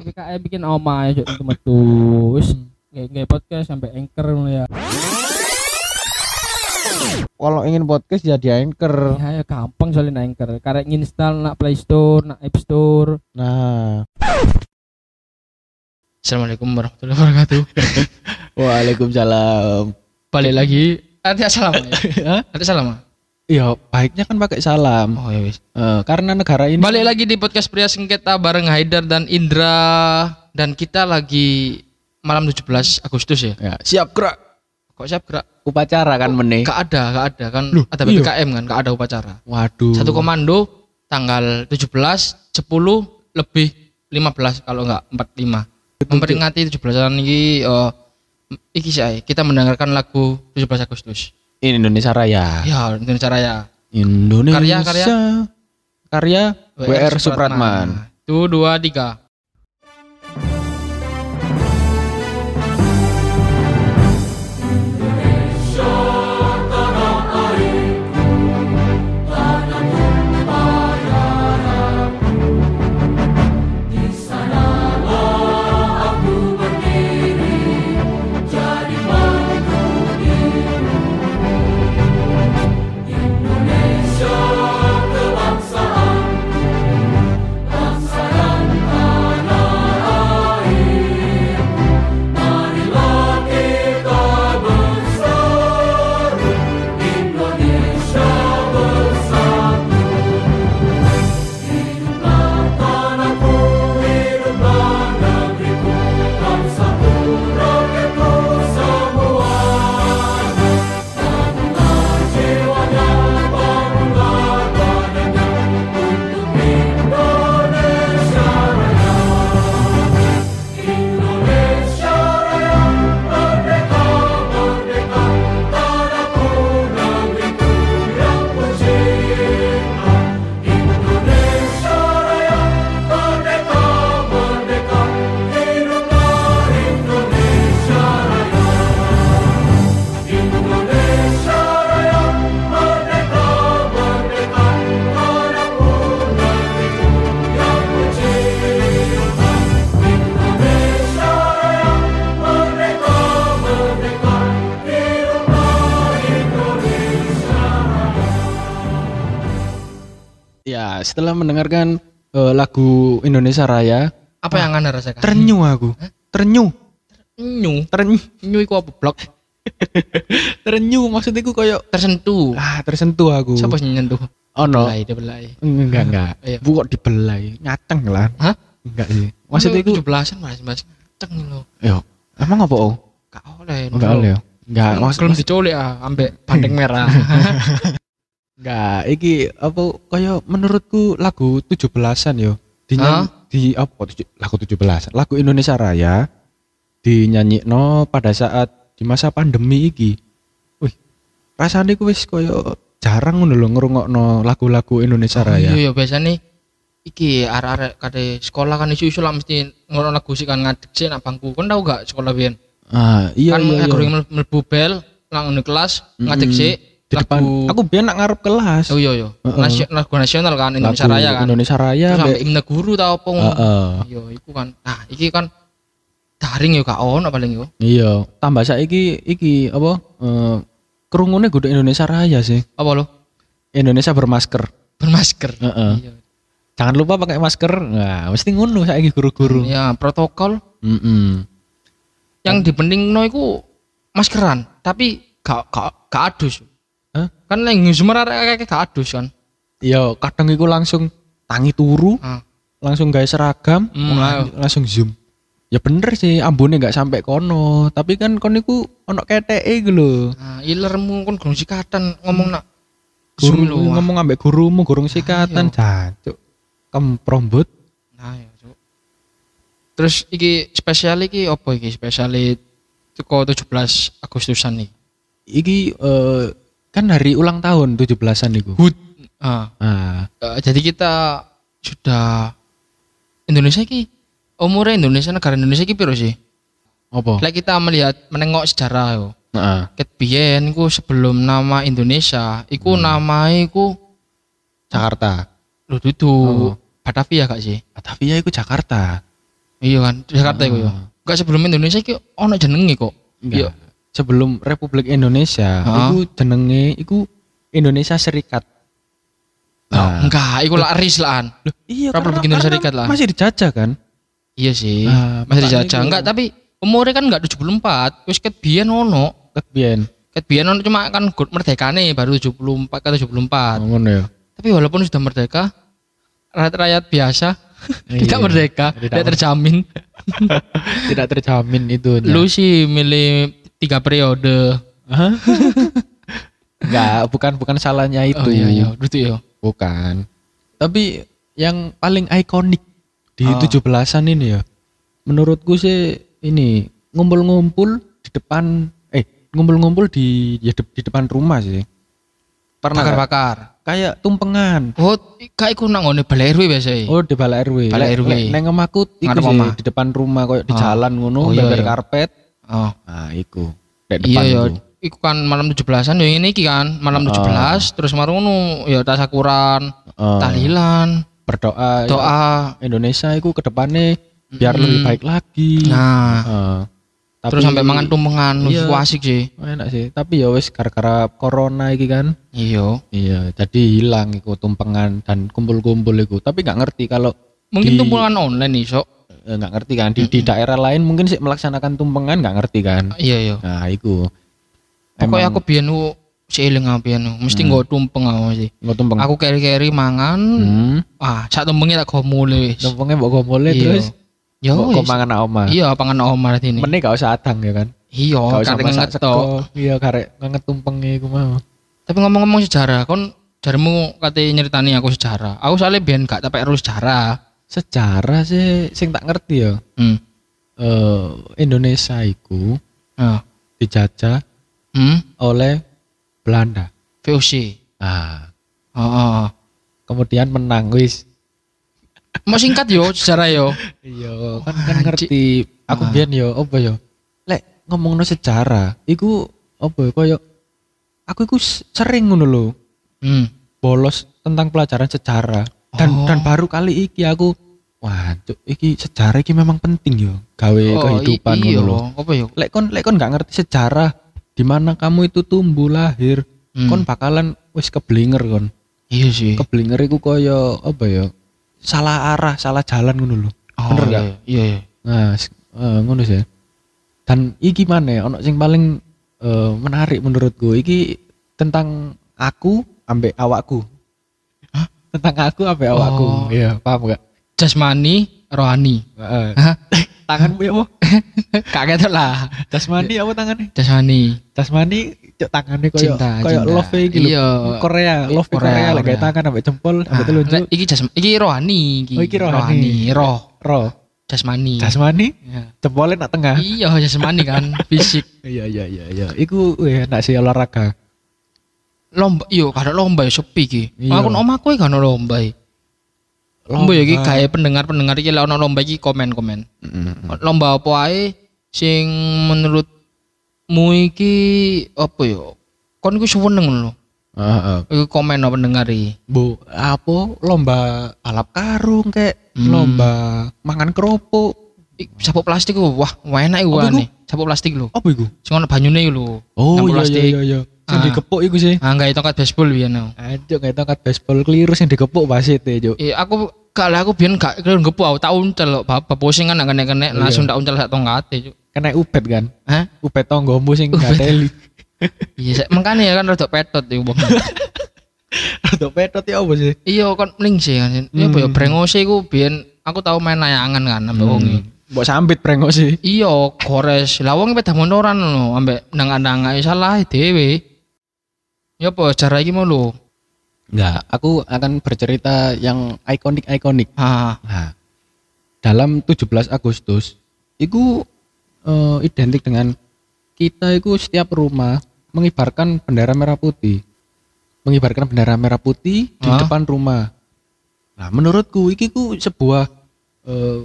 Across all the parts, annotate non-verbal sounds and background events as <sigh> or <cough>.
PKM bikin oma ya cuk metu wis nggak podcast sampai anchor ya Kalau ingin podcast jadi anchor. ya, ya gampang soalnya anchor karek nginstal nak Play Store nak App Store Nah, Assalamualaikum warahmatullahi wabarakatuh. <laughs> Waalaikumsalam. Balik lagi. Ada salam ya? <laughs> Hah? Ada salam. Iya, baiknya kan pakai salam. Oh ya wis. Eh, karena negara ini Balik lagi di podcast pria sengketa bareng Haidar dan Indra dan kita lagi malam 17 Agustus ya. ya, siap gerak. Kok siap gerak? Upacara kan meneh. Gak ada, gak ada kan Loh, ada iya. PPKM kan, gak ada upacara. Waduh. Satu komando tanggal 17 10 lebih 15 kalau enggak 45. Memperingati 17-an ini eh iki sih kita mendengarkan lagu 17 Agustus. Indonesia Raya. Ya, Indonesia Raya. Indonesia. Karya, karya? Karya WR Supratman. Itu dua tiga. Ya, setelah mendengarkan eh, lagu Indonesia Raya, Apa yang anda rasakan? terenyuh aku. Terenyuh. Nyu. Terenyuh. Nyu iku apa blok? <laughs> Terenyuh maksudnya aku kayak Tersentuh. ah tersentuh aku. Siapa sih nyentuh? Oh no. Belai, dia belai. Enggak, enggak. <laughs> Iya. Bu kok dibelai, nyateng lah. Hah? Enggak sih. Maksudnya itu itu 17-an mas mas ceng lo. yo, emang apa oh? Gak oleh. Enggak oleh. yo. Enggak, maksud Kalau diculik ah, ambek bandeng merah. <laughs> enggak iki apa kayak menurutku lagu 17-an yo. Di Hah? di apa tujuh- lagu 17 lagu Indonesia Raya dinyanyikno pada saat di masa pandemi iki. Wih, rasanya ku wis koyo jarang ngono lho ngrungokno lagu-lagu Indonesia Raya. Iya, iya biasa nih. Iki arek-arek kade sekolah kan isu-isu lah mesti ngono lagu sih kan ngadeg sih nak bangku. Kon tau gak sekolah biyen? Ah, iya kan iya. iya. mel- mlebu bel nang kelas ngadeg Mm-mm. sih Di depan lagu aku biar nak ngarep kelas. Oh iya iya. Heeh. Nasio- Lagu nasional kan Indonesia Lagu Raya kan. Indonesia Raya Terus sampai himne guru tau apa ngono. Heeh. Iya, iku kan. Nah, iki kan daring yo gak ono paling yo. Iya, tambah saiki iki apa? Eh kerungune kudu Indonesia Raya sih. Apa lo? Indonesia bermasker. Bermasker. Heeh. Iya. Jangan lupa pakai masker. Nah, mesti ngono saiki guru-guru. Ya, protokol Heeh. yang dipentingno iku maskeran, tapi gak gak gak adus. Hah? Kan yang sumber arek gak adus kan. Iya, kadang iku langsung tangi turu, Ah. langsung gawe seragam, Hmm, langsung zoom. Ya bener sih, ambune nggak sampai kono, tapi kan kon iku ono keteke iku lho. Nah, ilermu kon gurung sikatan ngomong nak Guru ngomong ambek gurumu gurung sikatan, Ayo. jancuk. Kemprombut. Nah, ya, Cuk. Terus iki spesial iki apa iki spesial teko 17 Agustusan nih. Iki eh, kan hari ulang tahun 17-an iku. Hut. Ah, Ah, eh, jadi kita sudah Indonesia iki umurnya Indonesia negara Indonesia iki piro sih? apa? Lek kita melihat menengok sejarah yo. Heeh. Ket biyen iku sebelum nama Indonesia, iku Hmm. nama iku Jakarta. Lu dudu Oh. Batavia gak sih? Batavia iku Jakarta. Iya kan, Jakarta iku ya. Ah. Enggak sebelum Indonesia iki ono jenenge kok. Iya. Sebelum Republik Indonesia, Hah? iku jenenge iku Indonesia Serikat. Oh, enggak, iku lah RIS lah. Loh, iya Republik karena- Indonesia karena Serikat lah. Masih dijajah kan? Iya sih. Ah, masih dijajah. Enggak, tapi umurnya kan enggak 74. Wis ket biyen ono. Ketbian. Ket biyen ono cuma kan merdekane baru 74 ke 74. Ngono ya. Tapi walaupun sudah merdeka, rakyat-rakyat biasa <laughs> tidak Iya, merdeka, tidak tidak, terjamin. <laughs> Tidak terjamin itu. <laughs> Lu sih milih tiga periode. Enggak, <laughs> bukan bukan salahnya itu. Oh iya iya, itu ya. Bukan. Tapi yang paling ikonik di Ah. 17-an ini ya. Menurutku sih ini ngumpul-ngumpul di depan eh ngumpul-ngumpul di ya de- di depan rumah sih. Pernah? Bakar-bakar. kayak tumpengan. Oh, kayak iku nang ngene balai RW biasa. Oh di balai RW. Balai RW. Neng omahku iku sih di depan rumah kayak di Ah. jalan ngono, Oh, iya, iya. karpet. Oh. Nah, iku. Dek Iya depan ya, iku. iku kan malam 17-an ya ini iki kan, malam Ah. 17 terus maru ngono ya tasakuran, Eh, tahlilan, berdoa ya, doa. Indonesia iku ke depannya biar Mm-mm. lebih baik lagi. Nah, Eh, terus sampai mangan tumpengan, Iya. iya. asik sih. enak sih. Tapi ya wis gara-gara corona iki kan. Iya. Iya, jadi hilang iku tumpengan dan kumpul-kumpul iku. Tapi nggak ngerti kalau Mungkin Di- tumpengan online nih, sok. Eh, nggak ngerti kan di, di daerah lain mungkin sih melaksanakan tumpengan nggak ngerti kan. Iya, iya. Nah, iku. Pokoknya Emang aku seiling aku biyen ku, mesti nggo tumpeng aku sih. nggak tumpeng. Aku keri-keri mangan, Hmm. ah sak tumpengnya tak go mulai wis. Tumpengnya mbok gombole Iya. terus Ya mbok mangan omah. Iya, pangan omah ini. Meneh gak usah adang ya kan. Iya, karek ngetok. sego. Iya, karek tumpengnya iku mau. Tapi ngomong-ngomong sejarah, kon jarimu katanya nyeritani aku sejarah. Aku soalnya biyen gak tak perlu sejarah. Sejarah sih sing tak ngerti ya. Hmm. eh Indonesia iku Ah. dijajah Hmm. oleh Belanda. VOC. Ah, Oh, oh, oh. kemudian menang wis. Mau singkat yo sejarah yo. Iya, kan kan ngerti. Aku Ah. biyen yo apa yo? Lek ngomongno sejarah, iku apa ya koyo aku iku sering ngono lho Hmm. bolos tentang pelajaran sejarah. Dan Oh. dan baru kali iki aku wah, cuk, iki sejarah iki memang penting yo gawe Oh, kehidupan i- ngono lho. Apa yo? Lek kon lek kon nggak ngerti sejarah di mana kamu itu tumbuh lahir, Hmm. kon bakalan wis keblinger kon. Iya sih. Keblinger iku koyo apa ya? Salah arah, salah jalan ngono lho. Oh, bener iya, gak? Iya, iya. Nah, eh, ngono sih. Dan iki mana ono sing paling eh, menarik menurutku iki tentang aku ambek awakku. Tentang aku ambek Oh. awakku. Iya, paham gak? Jasmani, rohani. Heeh. <laughs> Hah? Tanganmu ya apa? <laughs> Kaget lah. Jasmani apa tangannya? Jasmani. Jasmani cok tangannya koyo Cinta, koyo cinta. love iki lho. Iya. Korea, love Korea, Korea, lagi Korea. tangan ambek jempol Ah, telunjuk. lek iki jasmani, iki rohani iki. Oh, iki rohani. roh, Roh, jasmani. jasmani Iya. jempolnya nak tengah. Iya, jasmani kan, <laughs> fisik. Iya iya iya iya. Iku enak sih olahraga. Lomba, iya, kada lomba ya sepi iki. Iya. Aku iki gak ono lomba. Lomba ya iki gawe pendengar-pendengar iki lek ono lomba iki komen-komen. Mm-mm. Lomba apa ae sing menurutmu iki apa ya? Kon iku seneng lho. Heeh. Iku komen apa pendengar iki. Bu, apa lomba balap karung kayak Hmm. lomba mangan kerupuk. Sabuk plastik ku, wah, wah enak iku ane. Sabuk plastik lho. Apa iku? Sing ono banyune lho. Oh iya plastik. iya iya. Sing Ah. digepuk iku sih. Ah, gawe tongkat baseball biyen aku. Aduh kayak tongkat baseball keliru sing digepuk wasit e, Juk. Eh, aku kalau aku biyen gak kira ngepu aku tak uncal bapak pusing kan kena kena Iya. langsung tak uncal sak tongkate cuk. Kena ubet kan. Hah? Ubet tonggomu sing Ubet. gateli. <laughs> Iya, makanya ya kan rada petot iku bang. Rodok petot ya apa sih? iya kan mending sih kan. Iya apa ya Hmm. brengose iku biyen aku tahu main layangan kan ambek wong iki. Mbok sambit brengok sih. Iya, gores. Lah wong pedah motoran lho ambek nang-nang salah dhewe. Ya apa cara iki mau lho. Enggak, aku akan bercerita yang ikonik-ikonik. Ah, Nah, dalam 17 Agustus itu eh, identik dengan kita itu setiap rumah mengibarkan bendera merah putih. Mengibarkan bendera merah putih di Hah? depan rumah. Nah, menurutku iki ku sebuah eh,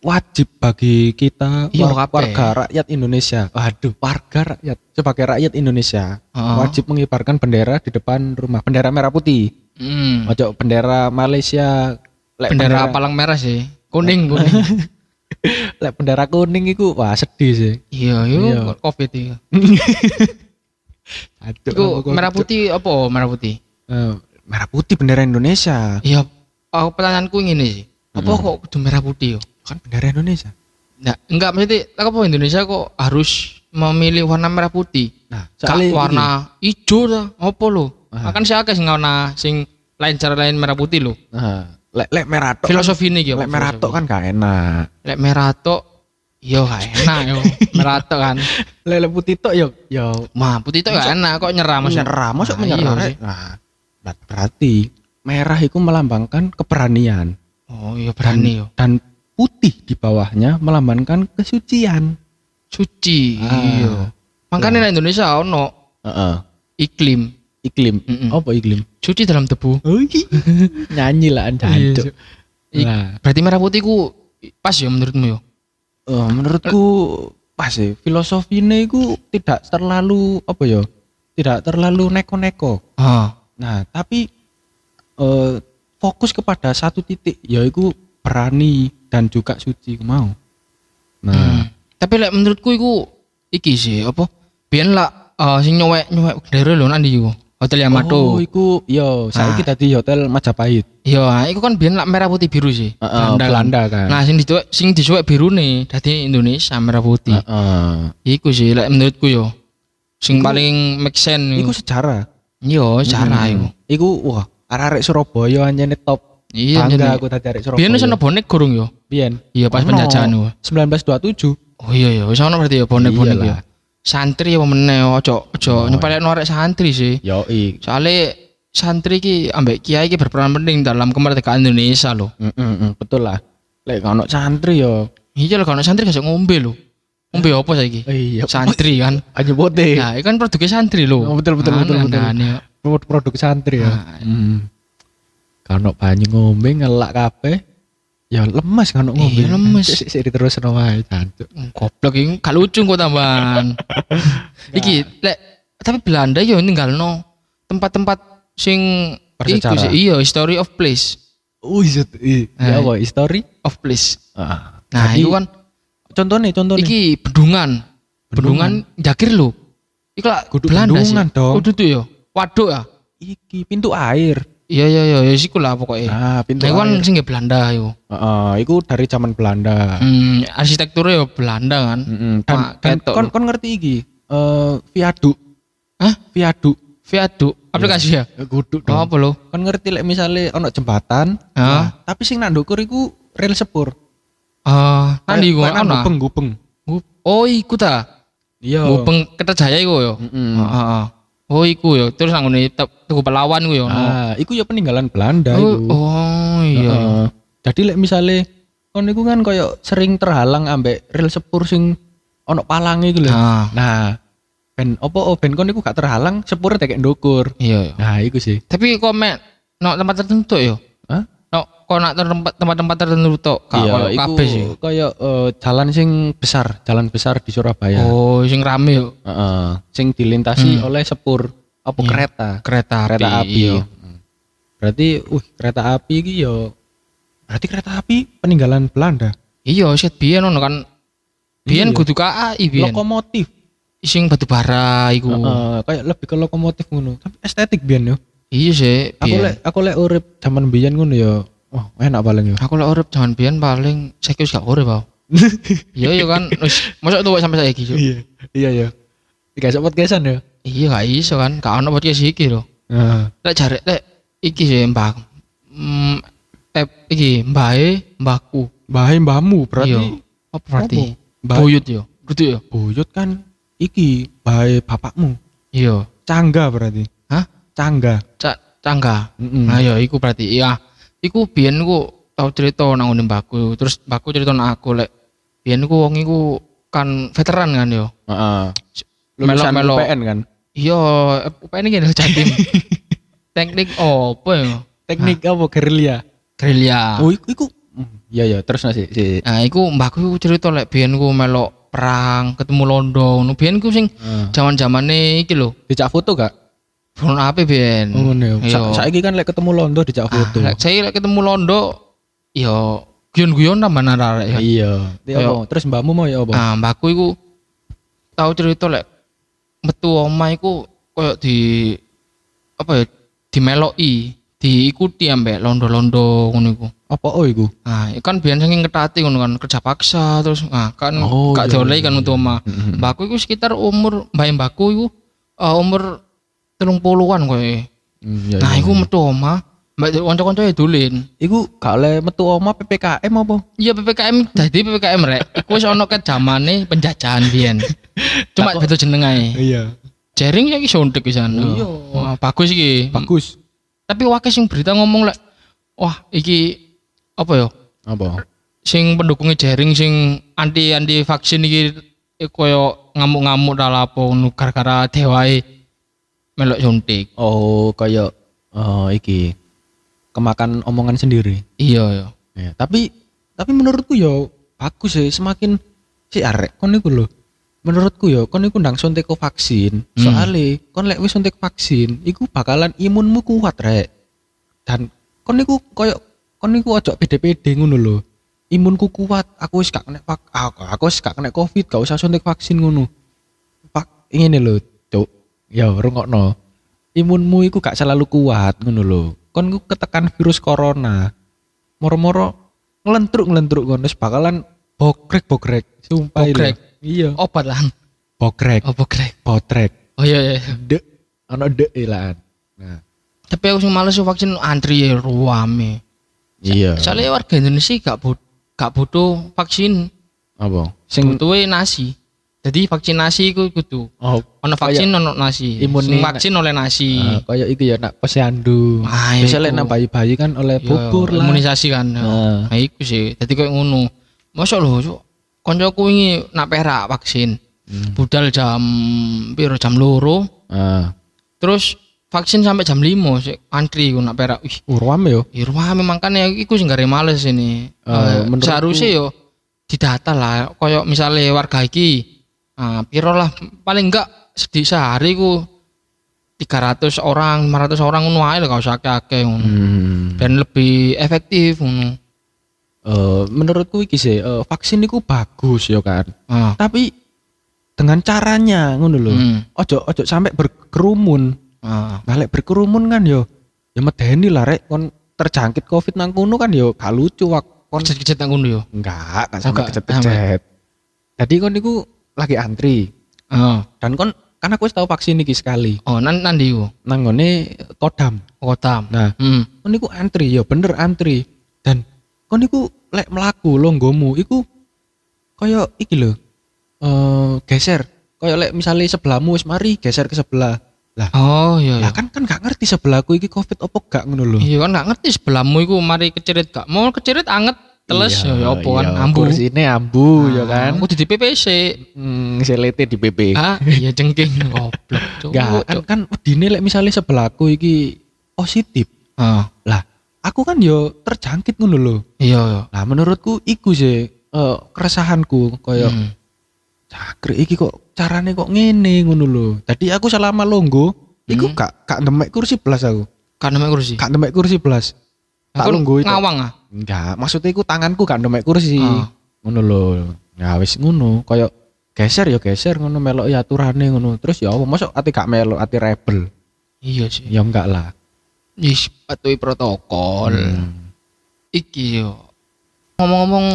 wajib bagi kita Iya, war- kabeh. warga rakyat Indonesia. Waduh, warga rakyat sebagai rakyat Indonesia Heeh. wajib mengibarkan bendera di depan rumah, bendera merah putih. Hmm. Ojo bendera Malaysia lek Bendera palang merah sih. Kuning, kuning. <laughs> lek bendera kuning iku wah sedih sih. iya, Iya. yo Covid <laughs> iki. Aduh, Iku merah putih apa oh, merah putih? Eh, merah putih bendera Indonesia. Iya, aku pertanyaanku ngene sih. Apa kok kudu merah putih yo? Kan bendera Indonesia. Nah, enggak maksudnya apa Indonesia kok harus memilih warna merah putih? Nah, soalnya warna hijau ta? Apa lo? Ah. Makan sih akeh sing warna sing lain cara lain merah putih lo. nah, lek lek merah tok. Filosofi ini kan, gitu. lek merah tok kan gak enak. Lek merah tok Yo gak enak yo. <laughs> merah tok kan. Lek lek putih tok yo yo Mah putih tok gak enak kok nyerah Mas. menyerah, masuk Nah, menyerah. iya. Nah, ber- berarti merah itu melambangkan keberanian Oh iya berani yo. dan putih di bawahnya melambangkan kesucian. Suci. Ah. Iya. Makanya di Indonesia ono Heeh. iklim Iklim. Mm-mm. Apa iklim? suci dalam debu. Oh, <laughs> Nyanyi lah. Ik- Nah, Berarti merah putih ku pas ya menurutmu yo? eh, menurutku pas sih filosofinya itu tidak terlalu apa ya? Tidak terlalu neko-neko. Ah. Nah, tapi eh, fokus kepada satu titik yaitu berani dan juga suci mau. Nah, Hmm. Tapi lek menurutku iku iki sih apa? Biyen lah eh, sing nyowek nyowek bendera lho nanti iku. Hotel Oh, Yamato. iku yo saiki Ah. dadi hotel Majapahit. Iya, iku kan biyen lah merah putih biru sih. Heeh, Belanda kan. Nah, sing dicuwek sing dicuwek biru nih, dadi Indonesia merah putih. Heeh. Iku sih lek menurutku yo. Sing paling make sense Iku iku. sejarah. Yo, cara Hmm. iku. Iku wah, arek Surabaya anjene top. Iya, Bangga jadi- aku tadi arek Surabaya. Biyen wis ono bonek gorong yo. Biyen. Iya, pas Ono. penjajahan iku. 1927. Oh iya ya, wis ono berarti ya bonek-bonek ya. Santri apa meneh ojo ojo Oh, nyepelekno arek santri sih. Yoi. Soalnya santri ki ambek kiai ki berperan penting dalam kemerdekaan Indonesia loh. Mm, mm, betul lah. Lek ono santri yo. Iya lah kalau santri gak ngombe loh. Ngombe apa saiki? Iya. Santri kan. <laughs> Aja bote. Nah, itu kan produknya santri loh. Oh, betul, betul, betul, betul. Aneh-aneh. Produk, produk santri ya. Nah, Hmm. Kalau banyu ngombe ngelak kabeh. Ya lemes kan ngombe. Iya, lemes. Sik sik terus wae jancuk. Goblok ini gak lucu kok tambahan. <laughs> Iki lek tapi Belanda yo ninggalno tempat-tempat sing iku sih. Iya, history of place. Oh iya. Ya Nah. apa history? Of place. Ah. Nah, Jadi, itu kan contohnya contohnya. iki bendungan. Bendungan Jakir lho. Iku lah Belanda sih. bendungan dong. Kudu tuh yo. Waduk ya. Iki pintu air. Iya iya iya ya siku lah pokoknya. Nah, pintu Nah, iku kan air. sing Belanda yo. Heeh, iku dari zaman Belanda. Hmm, arsitekturnya yo Belanda kan. Mm-mm. Dan, Wah, dan kon, kon ngerti iki? Eh viaduk. Hah? Viaduk. Viaduk aplikasi ya? Ya, Kudu Oh, dong. apa lo? Kon ngerti lek misale ono jembatan, Hah? nah, tapi sing nang ndukur iku rel sepur. Ah, nanti gua Kayak nang ana. gupeng-gupeng. Oh, iku ta. Iya. Gupeng Kertajaya iku yo. Mm-mm. Heeh. heeh. Oh, iku yo. Terus nang ngene te- Tugu Pahlawan iku yo. ono. Ah, iku ya peninggalan Belanda Oh, iku. oh iya. Heeh. Jadi lek misale kon iku kan koyo sering terhalang ambek rel sepur sing ono palange iku lho. Ah, Nah, ben opo oh, ben kon iku gak terhalang sepure tekek ndukur. iya. iya. Nah, iku sih. Tapi kok mek no tempat tertentu yo. Hah? No, kok nak tempat tempat-tempat tertentu tok. Iya, kabeh sih. koyo eh, jalan sing besar, jalan besar di Surabaya. Oh, sing rame yo. Heeh. Sing dilintasi Hmm. oleh sepur apa Iya. kereta. Kereta api. Kereta api. Iya. Hmm. Berarti uh kereta api iki yo berarti kereta api peninggalan Belanda. Iya, set biyen ono kan. Biyen Iya. kudu KAI biyen. Lokomotif. Sing batu bara iku. Heeh, kayak lebih ke lokomotif ngono. Tapi estetik biyen yo. Iya sih, Aku lek aku lek urip zaman biyen ngono yo. Oh, enak paling yo. Aku lek urip jaman biyen paling saiki wis gak urip, Pak. <laughs> Iya iya kan, wis mosok tuwek sampai saiki, Cuk. Iya. Iya yo. Tiga sempat podcastan yo. Iya gak iso kan, gak ono podcast iki lho. Heeh. Lek jare lek iki sih mbak. Hmm, eh iki mbae mbahku. Bahe mbahmu berarti Iya. Apa berarti? Apa? Mbah- Buyut yo. Kudu yo. buyut kan iki bahe bapakmu. Iya. Cangga berarti. Hah? Cangga. Cak cangga. Mm-mm. Nah ya iku berarti iya. Iku biyen ku tau cerita nang ngene mbahku. Terus mbahku cerita nang aku lek biyen ku wong iku kan veteran kan yo. Heeh. Lulusan Melo-melo. UPN kan. Iya, UPN iki lho Jatim. <laughs> Teknik apa ya? Teknik apa gerilya? Gerilya. Oh, iku iku. Iya ya, terus nasi si. Nah, iku mbahku iku cerita lek biyen ku melok perang, ketemu londo. ngono. Biyen ku sing zaman-zamane iki lho. Dicak foto gak? Drone apa Ben? Oh, ngono ya. Sa- Iya. Saiki kan lek ketemu londo dijak Ah, foto. lek saya lek ketemu Londo yo guyon-guyon tambah arek ya. Iya. Dia Kayak- apa? Terus mbakmu mau ya apa? Nah, mbakku iku tahu cerita lek metu omah iku koyo di apa ya dimeloki, diikuti ambek londo-londo ngono iku. Apa oh iku? Nah, iku kan biyen saking ketati ngono kan kerja paksa terus nah kan Oh, gak iya, diolehi iya, kan iya. metu omah. Mm-mm. Mbakku iku sekitar umur mbak mbakku iku eh, umur telung puluhan. Hmm, iya, Nah, iya, iku iya. metu omah mbak kanca-kanca ya dolen. Iku gak oleh metu oma PPKM apa? Iya PPKM dadi PPKM rek. Iku wis ana ket zamane penjajahan biyen. <laughs> Cuma beda jeneng ae. Iya. Jaring saiki sontek pisan. Iya. Wah, bagus iki. Bagus. Tapi wakil sing berita ngomong lek wah iki apa ya? Apa? Sing pendukungnya jaring sing anti anti vaksin iki eh, koyo ngamuk-ngamuk lapo ngono gara-gara dewae melok suntik. Oh, kayak eh iki kemakan omongan sendiri. Iya ya. Ya, tapi tapi menurutku ya bagus sih semakin si arek kon iku lho. Menurutku ya kon iku ndang suntik vaksin. Hmm. Soale kon lek wis suntik vaksin, iku bakalan imunmu kuat rek. Dan kon iku koyo kon iku ojo pede-pede ngono lho. Imunku kuat, aku wis gak kena aku, aku wis gak kena covid, gak usah suntik vaksin ngono. Pak ngene lho. Ya rungokno. Imunmu iku gak selalu kuat ngono lho. Kon iku ketekan virus corona. Moro-moro ngelentruk ngelentruk kon wis bakalan bokrek bokrek. Sumpah. Bokrek? Iya. Obat lah. Bokrek, Apa grek? botrek. Oh iya iya. Dek, ana dek ilaan. Nah, Tapi aku sing males vaksin antri ya ruame. iya. Soalnya warga Indonesia gak butuh gak butuh vaksin, Apa? Sing butuhnya nasi. Jadi vaksinasi iku kudu oh, ono vaksin ono nasi. imun vaksin oleh nasi. ah, kayak iki ya nak posyandu. Ah, iku. nak bayi-bayi kan oleh Ya, bubur lah. imunisasi kan. Nah. Nah, iku sih. Jadi koyo ngono. Masa lho. Koncoku wingi nak perak vaksin. Hmm. Budal jam piro jam loro. Ah, Terus vaksin sampai jam 5 sih antri ku nak perak. Ih, urwam yo. Kan ya iku sing gare males ini. Eh, menurutku- seharusnya yo didata lah koyo misalnya warga iki ah piro lah paling enggak sedih sehari ku 300 orang, 500 orang ngono ae gak usah akeh-akeh ngono. Hmm. Dan lebih efektif ngono. Eh, menurutku iki sih eh, vaksin itu bagus ya kan. Ah. Tapi dengan caranya ngono lho. Hmm. Ojo ojo sampai berkerumun. Ah. Nah, lek berkerumun kan yo ya medeni lah rek kon terjangkit covid nang kono kan yo gak lucu wak kon Kecet-kecet nang ngono yo. enggak kan sampai kecet-kecet. Jadi kon niku lagi antri Ah. dan kon kan aku tahu vaksin iki sekali Oh, nan nanti ku. nang ngone Kodam. Kota. Nah, Hmm. kon niku antri ya bener antri dan kon niku lek melaku longgomu iku kaya iki lho eh geser kaya lek misalnya sebelahmu wis mari geser ke sebelah lah Oh, iya iya. lah kan kan gak ngerti sebelahku iki covid opo gak ngono lho Iya kan gak ngerti sebelahmu iku mari kecerit gak. Mau kecerit anget teles Iya, ya opo kan iya, ambu. kursine ambu ya kan Aku di PPC. hmm, selete di PP Ah, iya jengking goblok. <laughs> Enggak, kan kan wedine lek misalnya sebelahku iki positif. Ah, Lah, aku kan yo terjangkit ngono lho. iya iya. Lah menurutku iku sih eh, keresahanku koyo Hmm. cakre iki kok carane kok ngene ngono lho. Tadi aku selama longgo iku Hmm. gak gak demek kursi belas aku. Kan namanya kursi. Gak demek kursi belas. Tak Aku longgo itu. ngawang ah. Enggak, maksudnya iku tanganku gak demek kursi. Ah. Ngono lho. Ya wis ngono, koyo geser ya geser ngono melok ya aturane ngono. Terus ya apa mosok ati gak melok ati rebel. Iya sih. Ya enggak lah. Yes, patuhi protokol. Hmm. Iki yo. Ngomong-ngomong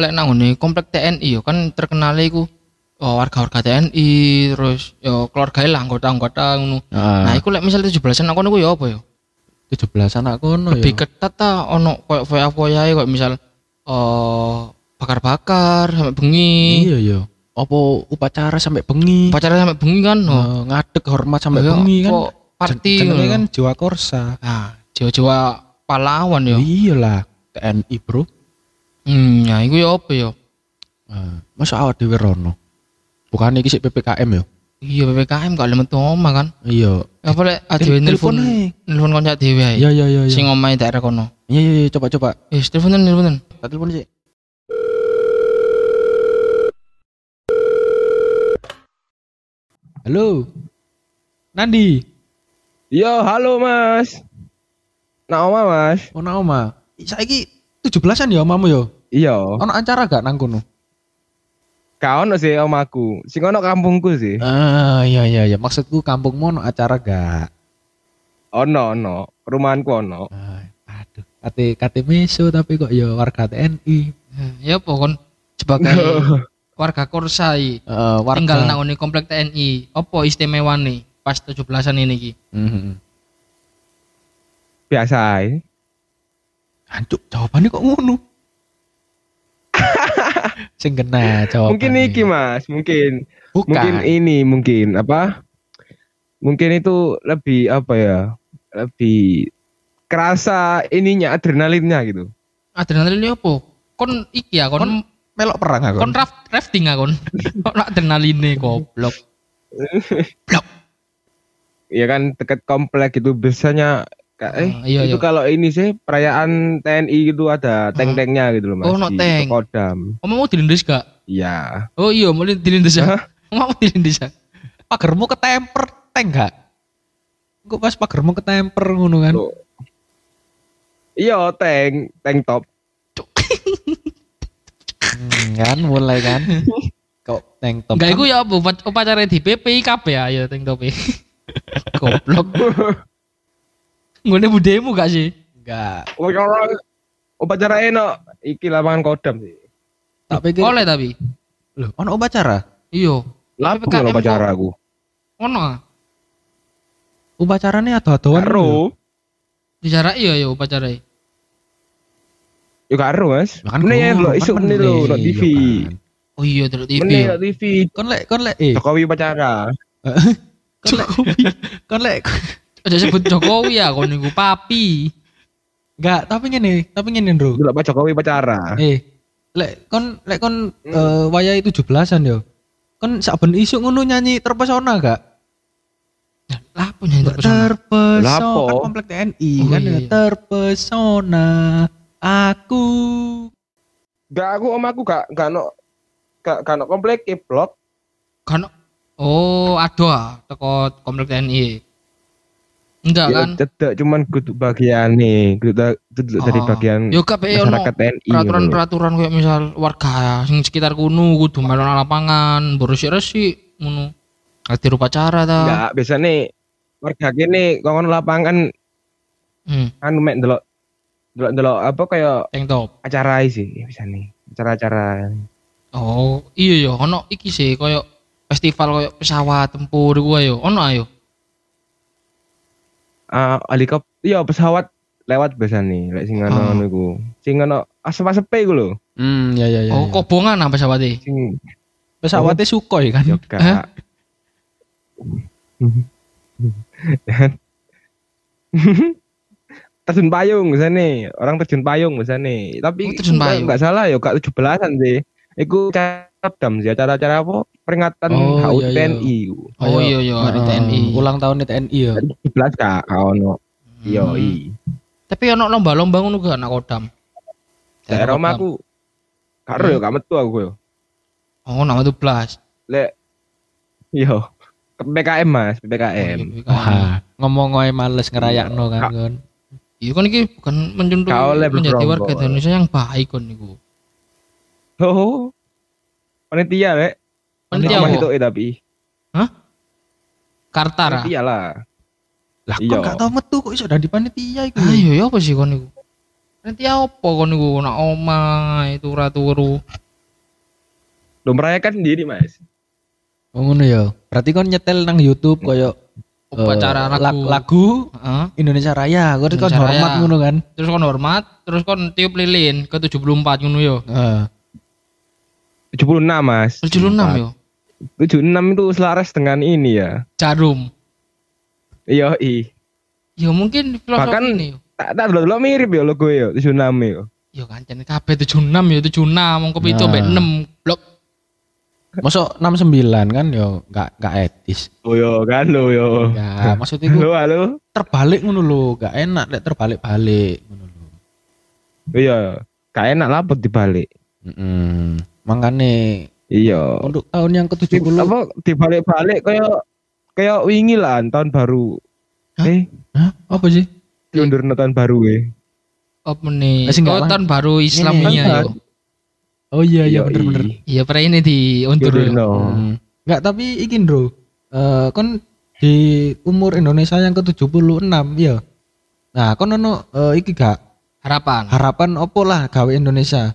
lek nang ngene komplek TNI yo kan terkenal iku oh, warga-warga TNI terus yo keluarga lah anggota-anggota ngono. Ah. Nah, iku lek misalnya 17-an aku niku yo apa yo? 17 anak kono ya. Lebih ketat ta ono koyo foya-foyae koyo misal eh bakar-bakar sampai bengi. Iya ya. Apa upacara sampai bengi? Pacaran sampai bengi kan. Eh, ngadeg hormat sampai Iya, bengi kan. Jen- jenenge kan Jawa Korsa. Nah, jiwa-jiwa pahlawan yo. Iya lah, TNI, Bro. Hmm, ya iku yo apa yo? Eh, masa awak dhewe rono. Bukan iki sik PPKM ya. Iya PPKM gak lemet omah kan. Iya. Apa lek adewe telepon nelpon nelpon konco dhewe ae. Iya iya iya iya. Sing omahe daerah kono. Iya iya iya, coba coba. Eh, teleponan teleponan. Tak telepon sih. Halo. Nandi. Yo, halo Mas. Nah, Oma Mas. Ono oma. Saiki 17-an ya omamu yo. Iya. Ono acara gak nang kono? Kau ono sih omaku. Sing ono kampungku sih. Ah iya iya iya maksudku kampungmu ono acara gak? Ono ono. Rumahanku ono. Ah, aduh, kate kate meso tapi kok ya warga TNI. Ya apa kon sebagai <laughs> warga Korsai Eh, warga. tinggal nang komplek TNI. Apa istimewane pas 17-an ini iki? Mhm. Biasa ae. Hancuk jawabannya kok ngono. <laughs> Sing kena jawabannya. Mungkin iki Mas, mungkin Bukan. mungkin ini mungkin apa? Mungkin itu lebih apa ya? Lebih kerasa ininya adrenalinnya gitu. Adrenalin apa? Kon iki ya kon, Kon melok perang aku. kon raft, rafting ya kon. <laughs> Kok adrenaline goblok. Iya <laughs> kan dekat komplek gitu biasanya eh Ah, iya, itu iya. kalau ini sih perayaan TNI gitu ada tank-tanknya gitu loh Mas. Oh, no di tank. Kodam. Kamu mau dilindes gak? Iya. Oh iya, mau dilindes ya. <laughs> Mau dilindes ya. pagermu ketemper tank gak? Kok pas pagermu ketemper ngono kan? Loh. Iya, tank, tank top. Hmm, kan mulai kan. <laughs> Kok tank top. Enggak kan? iku ya apa upac- upacara di PPI kabeh ya ya teng topi. <laughs> Goblok. Ngene budemu gak sih? Enggak. Upacara upacara enak iki lapangan Kodam sih. Tak pikir. Oleh tapi. Loh, ono upacara. Iya. PPKM kalau upacara aku. Ono ah. Upacaranya ado-adoan. lho. Karo. Bicara iya ya upacara. Yo karo, Mas. Lah Ini ya gono, lo kan isu ini lo meneh, no TV. iya kan. Oh iya delok TV. Ini ya. TV. Kon lek kon lek eh Jokowi upacara. <laughs> kon lek kon lek Aja sebut Jokowi ya kon niku papi. enggak tapi ngene tapi ngene bro Dulu Pak Jokowi upacara. eh lek kon lek kon eh, wayahe 17-an yo kon saben isu ngono nyanyi terpesona gak Lah apa nyanyi terpesona? terpesona Lapo? kan komplek TNI Oh, kan iya, ya, iya. terpesona aku Gak aku om aku gak gak no gak gak no komplek e blok. Kan Oh, aduh teko komplek TNI. Enggak Ya kan? cedek cuman kudu bagian nih, kudu da- kudu dari Oh. bagian Yo kabeh ono masyarakat TNI. peraturan-peraturan kayak misal warga sing sekitar kuno kudu melu nang lapangan, bersih-resik ngono. Hadir upacara ta. Enggak, biasanya warga kene kongon lapangan Hmm, anu mek ndelok ndelok apa kayak tank top. acara sih bisa nih acara-acara Oh, iya ya, ono iki sih koyo festival koyo pesawat tempur iku ayo. Ono ayo. Ah helikopter iya pesawat lewat biasa nih lek sing Oh. ngono ngono iku sing ngono asep-asepe iku lho hmm ya ya ya, Oh, ya. kobongan apa pesawate? sing pesawatnya Sukhoi kan yo Hah? gak <laughs> terjun payung biasanya orang terjun payung biasanya tapi Oh, terjun payung. nggak salah ya gak 17-an sih Iku cadam sih acara-acara apa? Peringatan Oh, HUT iya, iya. TNI iku. Oh iya iya hari Heeh, TNI. ulang tahun TNI ya 17 kak ono. Iya Hmm. i Tapi ono lomba-lomba ngono gak anak kodam. daerah omahku karo ya gak metu aku yo. Oh, nama 17. lek yo ke PPKM mas PPKM wah. Ngomong wae males ngerayakno kan kon Iya kan ini bukan oleh menjadi warga Indonesia yang baik kan niku. oh panitia lek Panitia apa? itu eh tapi Kartara. panitia lah lah Iya. kok gak tau metu kok iso dadi panitia iku Ayo ya apa sih kon niku? Panitia apa kon niku nak omah itu turu. lo merayakan sendiri mas oh ngono ya berarti kon nyetel nang YouTube koyo Upacara eh, lagu. lag- lagu Heeh. Indonesia Raya kok kon Indonesia hormat ngono kan Terus kon hormat, terus kon tiup lilin ke 74 ngono yo. Heeh. 76 mas 76 yo. 76 itu selaras dengan ini ya Jarum. iya i Ya mungkin filosofi Bahkan- ini yo. tak tak dulu mirip ya logo ya 76 ya Yo kancen kabeh 76 yo 76 mong kopi itu Nah. mbek 6 blok. Masuk 69 kan yo gak gak etis. oh yo kan lo yo Ya, maksud halo halo terbalik ngono lho, gak enak lek terbalik-balik ngono lho. iya gak enak lah buat dibalik Heeh. Makane iya untuk tahun yang Di- ke-70 apa dibalik-balik kayak kayak wingi lah tahun baru Hah? Eh, Hah? Apa sih? diundur tahun baru eh. Apa nih? Eh, sing Oh, tahun baru Islamnya Ini, yo. Oh iya iya bener-bener. Iya, pernah ini diundur. No. Hmm. Enggak, tapi iki, Bro. Eh kon di umur Indonesia yang ke-76 ya. Nah, kon ono eh, iki gak Harapan. harapan opo lah gawe Indonesia?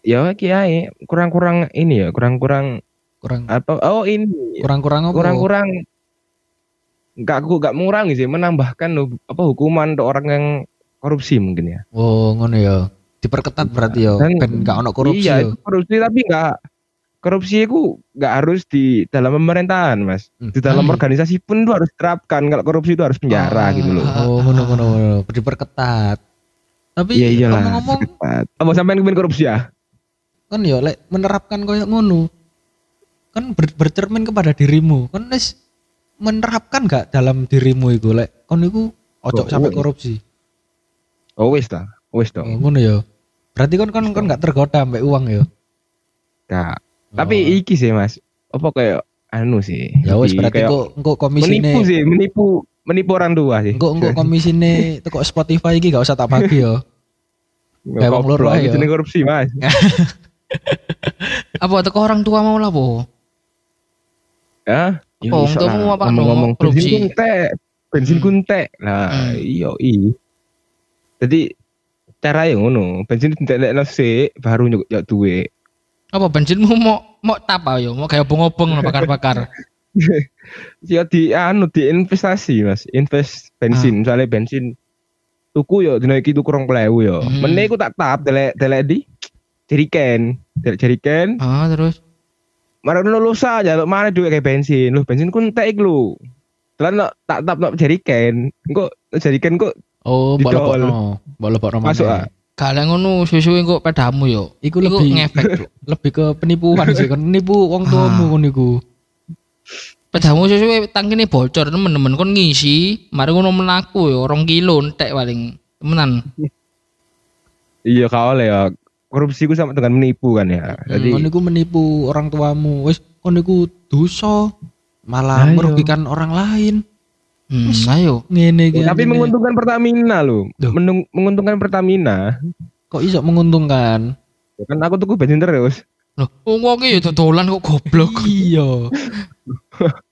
Ya kiai kurang-kurang ini ya, kurang-kurang Kurang apa? Oh ini. kurang-kurang apa? Kurang-kurang enggak aku enggak mengurangi sih, menambahkan apa hukuman untuk orang yang korupsi mungkin ya. Oh, ngono ya. Diperketat berarti ya, Dan- ben gak ono korupsi iya, ya. itu korupsi tapi enggak korupsi itu enggak harus di dalam pemerintahan, Mas. Hmm. Di dalam Hmm. organisasi pun itu harus diterapkan. Kalau korupsi itu harus penjara Ah. gitu loh. Oh, ngono ngono. Diperketat. Tapi Iya iyalah. ngomong-ngomong. Apa sampean korupsi ya? Kan ya lek menerapkan koyo ngono. Kan ber- bercermin kepada dirimu. Kan wis menerapkan gak dalam dirimu iku lek kon iku ojo Oh, sampai oh. korupsi. Oh wis ta. Wis Oh, dong. ngono ya. Berarti kon kon kon gak tergoda sampai uang ya. Tapi Oh. iki sih, Mas. Apa kayak anu sih. ya wis berarti kayak kok engko menipu komisine sih, menipu menipu orang tua sih. engko engko <laughs> komisine teko Spotify iki gak usah tak bagi ya. kayak wong loro itu ya. jeneng korupsi, Mas. <laughs> <laughs> Apa teko orang tua mau lah, Po? Ya, ya Oh, untuk lah. mau apa, ngomong-ngomong no? Korupsi. bensin kuntek, bensin Hmm. kuntek. Nah, Hmm. iya i. Jadi cara yang ngono, bensin ditekno sik baru nyuk ya duwe. Apa bensinmu mau mau tapa yo? Mau kayak obong-obong lo bakar-bakar. <laughs> Ya di anu di investasi, Mas. Invest bensin, misalnya bensin tuku yo dina iki tuku 20.000 yo. Hmm. Meneh iku tak tap delek delek di jeriken. Jeriken, Ah, terus Marah lu lusa aja lu mana duit kayak bensin lu bensin kun tek lu telan no, tak tap no jeriken engko jeriken kok Oh, mbok Didol. lebokno, mbok lebokno Masuk, ah. kalian ngono susu kok pedamu yo. Iku lebih ngefek. <laughs> Lebih ke penipuan sih kon nipu wong tuamu kon iku. Pedamu susu tangkine bocor temen-temen kon ngisi, mari ngono menaku yo 2 kilo entek paling. Temenan. iya kau oleh ya korupsi ku sama dengan menipu kan ya jadi kon iku menipu orang tuamu. Wis kon iku dosa malah Ayo. merugikan orang lain. Hmm, ayo. Ngene iki. tapi anjene. menguntungkan Pertamina lo Duh. Menung- menguntungkan Pertamina kok iso menguntungkan? kan aku tuku bensin terus Loh, wong iki yo dodolan kok goblok. Iya. <laughs>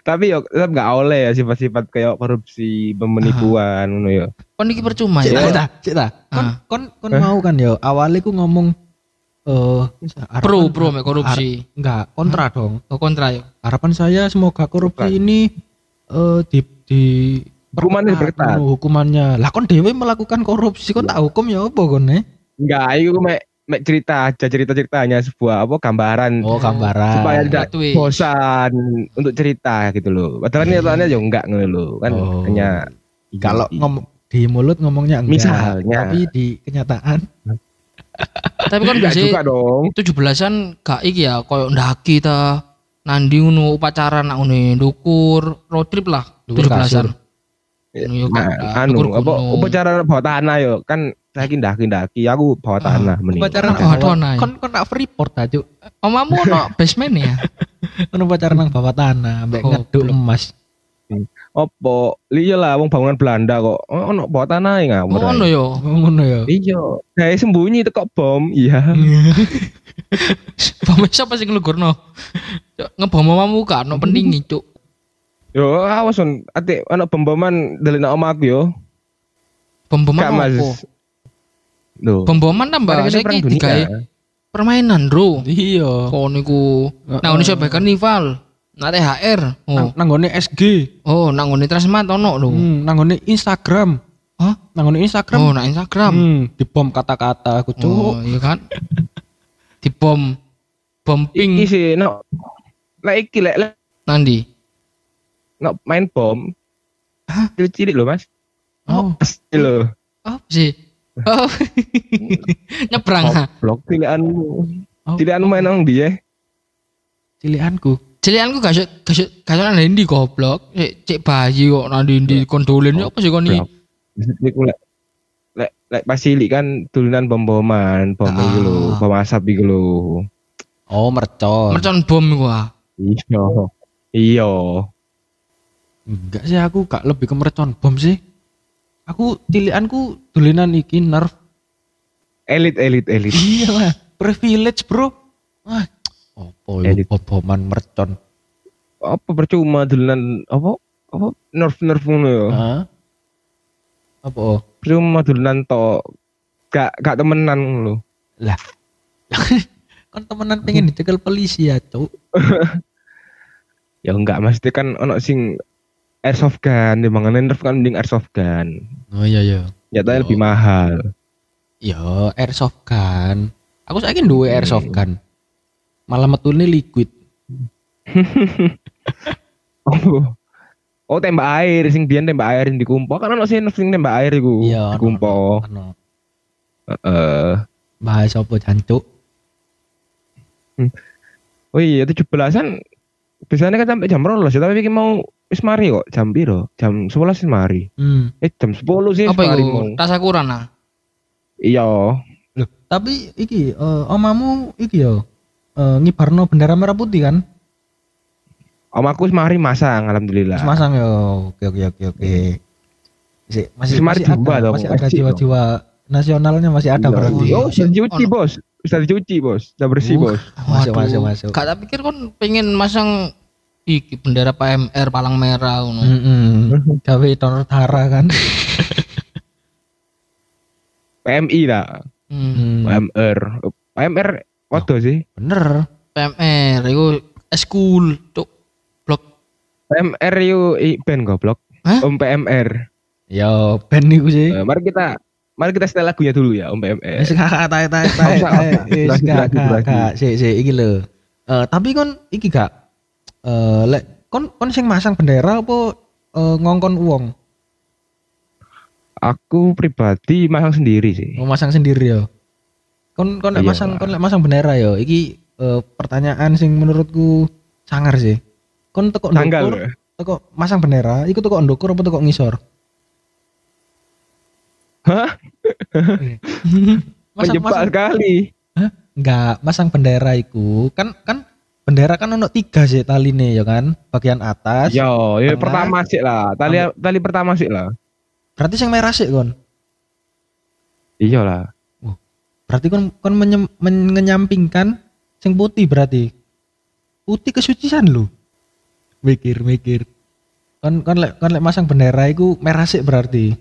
tapi yo tetap nggak oleh ya sifat-sifat kayak korupsi pemenipuan ngono yo Kon iki percuma ya. ta, cik ta. Kon Ah. kon kon Eh? mau kan ya awalnya ku ngomong eh Pro harapan- pro mek korupsi. Enggak, kontra dong. Oh, kontra yo. Harapan saya semoga korupsi ini eh di di Hukumannya ngono, hukumannya. Lah kon dewe melakukan korupsi kon tak hukum ya apa kon eh? enggak itu mek mek cerita aja cerita ceritanya sebuah apa gambaran Oh, gambaran. supaya tidak bosan untuk cerita gitu loh. Padahal nyatanya ya enggak ngono loh. Kan Oh. hanya Kalau ngom di mulut ngomongnya enggak, Misalnya. tapi di kenyataan <laughs> Tapi kan enggak juga biasa dong. 17-an gak iki ya koyo ndaki ta. Nandi ngono upacara nak ngene ndukur road trip lah 17-an. Ngono yo Nah, anu apa upacara bawah tanah yo kan saya ndaki ndaki aku bawah Ah, tanah mending. upacara Kan nang bawah- bawah tanah ya? kon kon tak freeport aja. Omamu ono <laughs> basement ya? Kon upacara nang bawah tanah, mbek Oh, ngeduk emas. Opo? Iya lah wong bangunan Belanda kok. Oh, ono bawah tanah ya ngawur. Ngono ae. yo. Oh, ngono ya. Iya. Kayak sembunyi teko bom. Iya. <laughs> Bom siapa sing nglugurno? Cuk, Ngebom omamu gak ono penting cuk. Yo awas on ate ono bom-boman delena omaku yo. Mas. apa? Loh. Bom-boman tambah saiki perang dunia. digawe permainan, Bro. Iya. Kok niku nang ngene sampe karnival. Nak THR. Oh. Nang nanggone SG. Oh, nang ngene Transmart ono lho. Hmm, nanggone Instagram. Hah? Nanggone Instagram. Oh, nang Instagram. Hmm, di bom kata-kata aku cuk. Oh, iya kan? Di bom bom Iki ping sih no. Lah iki lek lek nandi. no, main bom. Hah? Cilik lho, Mas. Oh, Pasti lho. Apa sih? Oh. <laughs> Nyebrang ha. Blok pilihanmu. Oh. Pilihanmu main nang dia. cilianku. Cilianku gak gak gak nang ndi goblok. Cek cek bayi kok nang ndi kondolen apa sih kon iki? Iku lek lek lek pas cilik kan dulunan bom-boman, bom Ah. iki lho, bom asap iki lho. Oh, mercon. Mercon bom iku ah. Iya. Iya. Enggak sih aku gak lebih ke mercon bom sih. Aku tilianku dolenan iki nerf. Elit elit elit. Iya lah, privilege, Bro. Ah, opo yo Elit. boboman mercon. Apa percuma dolanan apa apa nerf nerf ngono ya. Hah? Apa? Percuma dolanan to gak gak temenan ngono lho. Lah. <laughs> kan temenan pengen dicekel polisi ya, Cuk. <laughs> Ya enggak mesti kan ono sing airsoft gun, dimangane nerf kan mending airsoft gun. Oh iya iya. Nyatanya Oh. lebih mahal. Ya, airsoft gun. Aku saiki duwe Hmm. airsoft gun. Malah metune liquid. <laughs> Oh. Oh tembak air sing biyen tembak air yang dikumpo kan ono sing sing tembak air iku Iya, dikumpo. Ano. Heeh. Bahas apa jancuk? Oh iya 17-an biasanya kan sampai jam 12 ya, tapi iki mau wis mari kok jam piro? Jam 11 wis mari. Hmm. Eh jam 10 sih wis Apa mari itu? mau. Rasa kurang ah. Iya. Loh, tapi iki eh, omamu iki yo eh, ngibarno bendera merah putih kan? Om aku wis mari masang alhamdulillah. Terus masang yo. Oke oke oke oke. Masih masih, Semari masih ada, dong, masih ada jiwa-jiwa nasionalnya masih ada Iya. berarti. Oh, sudah dicuci, Ono. Bos. Sudah dicuci, Bos. Sudah bersih, Uh. Bos. Masuk, masuk, masuk. Gak tak pikir kon pengen masang iki bendera PMR palang merah ngono. Heeh. <laughs> Gawe donor tara kan. <laughs> PMI lah. Hmm. PMR. PMR Waduh sih. Bener. PMR iku school cuk blok. PMR i band goblok. Hah? Om PMR. Yo, ben niku sih. Eh, mari kita mari kita setel lagunya dulu ya Om PMR. Wis kakak tae tae tae. Wis durasi. gak sik sik iki lho. Eh tapi kon iki gak eh lek kon kon sing masang bendera apa eh, ngongkon uang? Aku pribadi masang sendiri sih. Mau masang sendiri ya. Kon kon lek Iya. masang kon lek masang bendera ya. Iki eh, pertanyaan sing menurutku sangar sih. Kon teko ndukur, teko masang bendera, iku teko ndukur apa teko ngisor? Hah? <laughs> masang, Menjebak masang, sekali. enggak, masang bendera iku kan kan bendera kan ono tiga sih taline ya kan, bagian atas. Yo, tengah, pertama sih lah. Tali tali pertama sih lah. Berarti yang merah sih kon. Iya lah. Berarti kon kon menyem- menyampingkan sing putih berarti. Putih kesucian lu. Mikir mikir. Kon kon lek kon lek masang bendera iku merah sih berarti.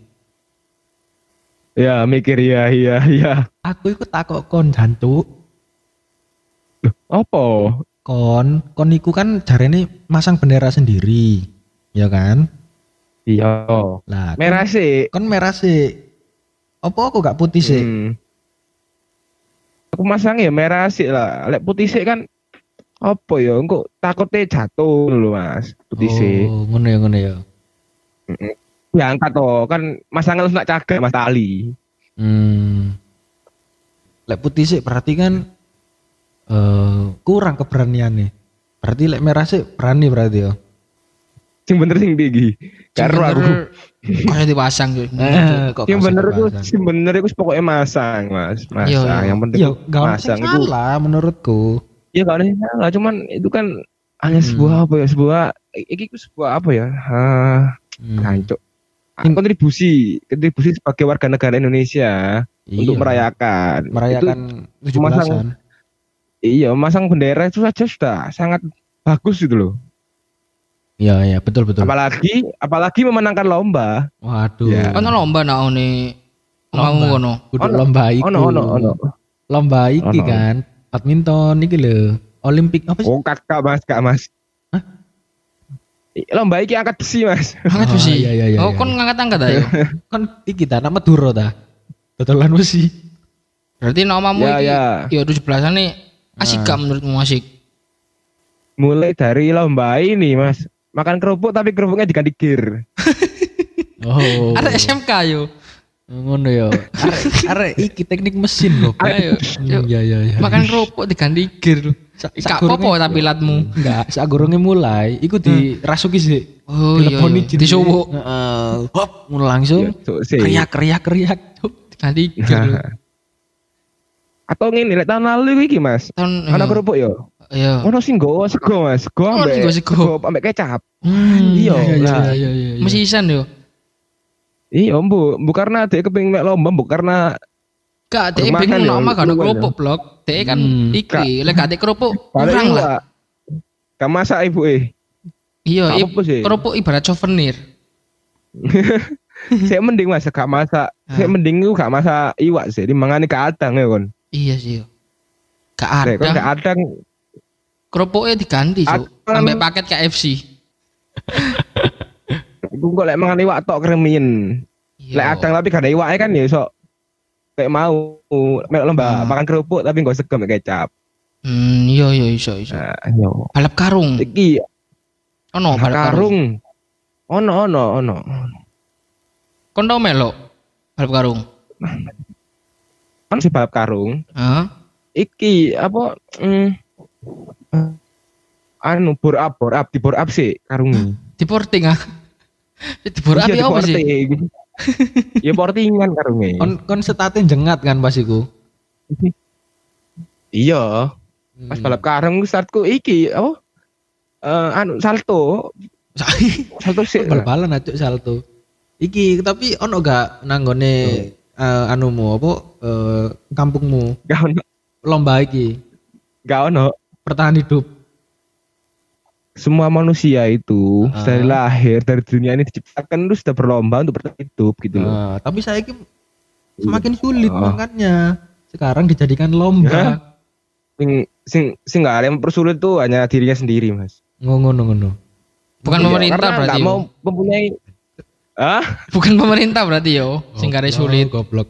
Ya mikir ya iya iya. Aku iku takok kon jancuk. Apa? Kon kon iku kan jarene masang bendera sendiri. Ya kan? Iya. Lah Merah sih. Kon merah sih. Apa aku gak putih sih? Hmm. Aku masang ya merah sih lah. Lek putih sih kan apa ya? Engko takutnya jatuh dulu mas. Putih sih. Oh, ngono ya ngono ya. Ya angkat toh kan masangan harus nak cagak mas tali. Hmm. Lek putih sih berarti kan eh kurang keberanian nih. Berarti lek merah sih berani berarti ya. Sing bener sing tinggi. Karo aku. Kayak dipasang cuy. Eh, Yang kasar bener itu, kebasan. sing bener itu pokoknya masang mas. Masang. Iya, iya. Yang penting Ya, gak ono sing masang itu. salah menurutku. Ya gak ada yang salah. Cuman itu kan hanya Hmm. sebuah apa ya? Sebuah. Iki itu sebuah apa ya? Ah, Hmm. Kancok. Sing- kontribusi kontribusi sebagai warga negara Indonesia untuk Iya, merayakan merayakan tujuh masang-. Iya masang bendera itu saja sudah sangat bagus gitu loh Iya iya betul betul. apalagi apalagi memenangkan lomba Waduh. Ya. Ono lomba nak one Lomba. omamu kono. Kudu Ono, lomba iku. ono ono ono Lomba iki Ono. kan. Badminton iki lho. Olimpik apa sih? oh kakak mas kak mas Hah? Lomba iki angkat besi mas Angkat Oh, besi. iya, iya, iya, Oh, iya. kon ngangkat-angkat ayo. <laughs> Kan iki ta nama Madura ta. Dodolan besi. Berarti nak omamu Ya, iki ya. ya 17-an nih asik gak menurutmu asik? mulai dari lomba ini mas makan kerupuk tapi kerupuknya diganti gear <laughs> Oh. Ada SMK yo. ngono ya. Arek arek iki teknik mesin loh. Ayo. Iya iya iya. Makan kerupuk diganti gear. Gak apa-apa tapi latmu. Enggak, saat gurunge mulai, iku dirasuki sih. Oh iya, iya. jin. Disuwuk. Heeh. Hop, ngono langsung. Ya, sih. Kriak kriak kriak. Diganti gear. <laughs> atau ngene lek tahun lalu iki mas Tahun ana iya. kerupuk yo Iya. Ono sing nggawa sego Mas, sego Ono sing ambek sego. ambek kecap. Hmm, Iya, iya nah. iya iya. Mesti isan yo. Iya, Bu, bu karena dia kepengin mek lomba, bu karena Gak, dek Rumahan bingung ya, nama kan kerupuk blok. Dek kan Hmm. iki, lek gak dek kerupuk <laughs> kurang lah. Gak masak ibu eh. Iya, kerupuk ibarat souvenir. <laughs> Saya mending masak gak masak. Saya Ah. mending itu gak masak iwak sih, dimangani kadang ya kon. Iya sih. Gak Nek ada. gak adang Kerupuknya diganti, Cuk. Sampai paket KFC. <laughs> Iku kok lek mangan iwak tok kremin. Iya. Lek adang tapi gak ada iwaknya kan ya iso kayak mau mek lomba Ah. makan kerupuk tapi gak sego mek kecap. Hmm, iya iya iso iso. Nah, yo. Balap karung. Iki Ono balap karung. karung. Ono ono ono. Kon tau melok balap karung? <laughs> Kan si balap karung. Hah? Iki apa mm, anu bor up bor up di bor up sih karungnya. Di porting ah. <laughs> Di bor Iya, di apa sih? porting. <laughs> ya portingan karungnya. Kon kon setate jengat kan pas iku. <laughs> Iya. Pas balap karung startku iki apa? Eh anu salto. Salto sih. bal-balan acuk salto. Iki tapi ono gak nanggone eh, anumu apa eh, kampungmu Gak ono. lomba iki Gak ono. bertahan hidup. Semua manusia itu Ah. dari lahir dari dunia ini diciptakan itu sudah berlomba untuk bertahan hidup gitu loh. Nah, tapi saya iki semakin sulit Oh. makanya sekarang dijadikan lomba. Sing sing sing gak ada yang mempersulit tuh hanya dirinya sendiri, Mas. Ngono ngono. Bukan Iya, pemerintah berarti. yo. mau mempunyai Ah, Bukan pemerintah berarti yo. Sing gare sulit. Goblok.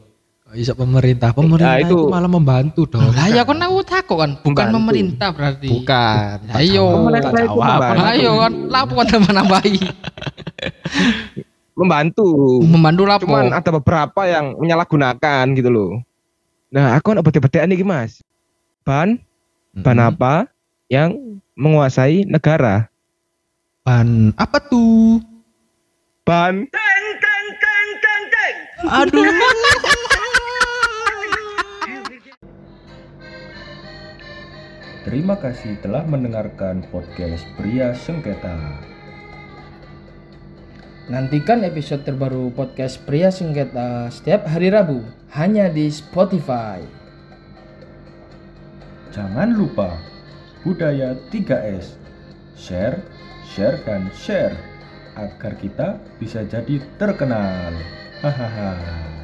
Iso pemerintah. Pemerintah itu, itu- malah membantu dong. Lah ya kon aku takut kan, bukan Membantu. pemerintah berarti. Bukan. Ayo. Pemerintah itu membantu. Ayo kan lapo kan tambah-nambahi. <laughs> membantu. Membantu lapo. Cuman ada beberapa yang menyalahgunakan gitu loh. Nah, aku ada beda-bedaan nih, Mas. Ban, ban Mm-mm. apa yang menguasai negara? Ban apa tuh? Ban Aduh. Terima kasih telah mendengarkan podcast Pria Sengketa. Nantikan episode terbaru podcast Pria Sengketa setiap hari Rabu hanya di Spotify. Jangan lupa budaya 3S. Share, share dan share agar kita bisa jadi terkenal. Hahaha.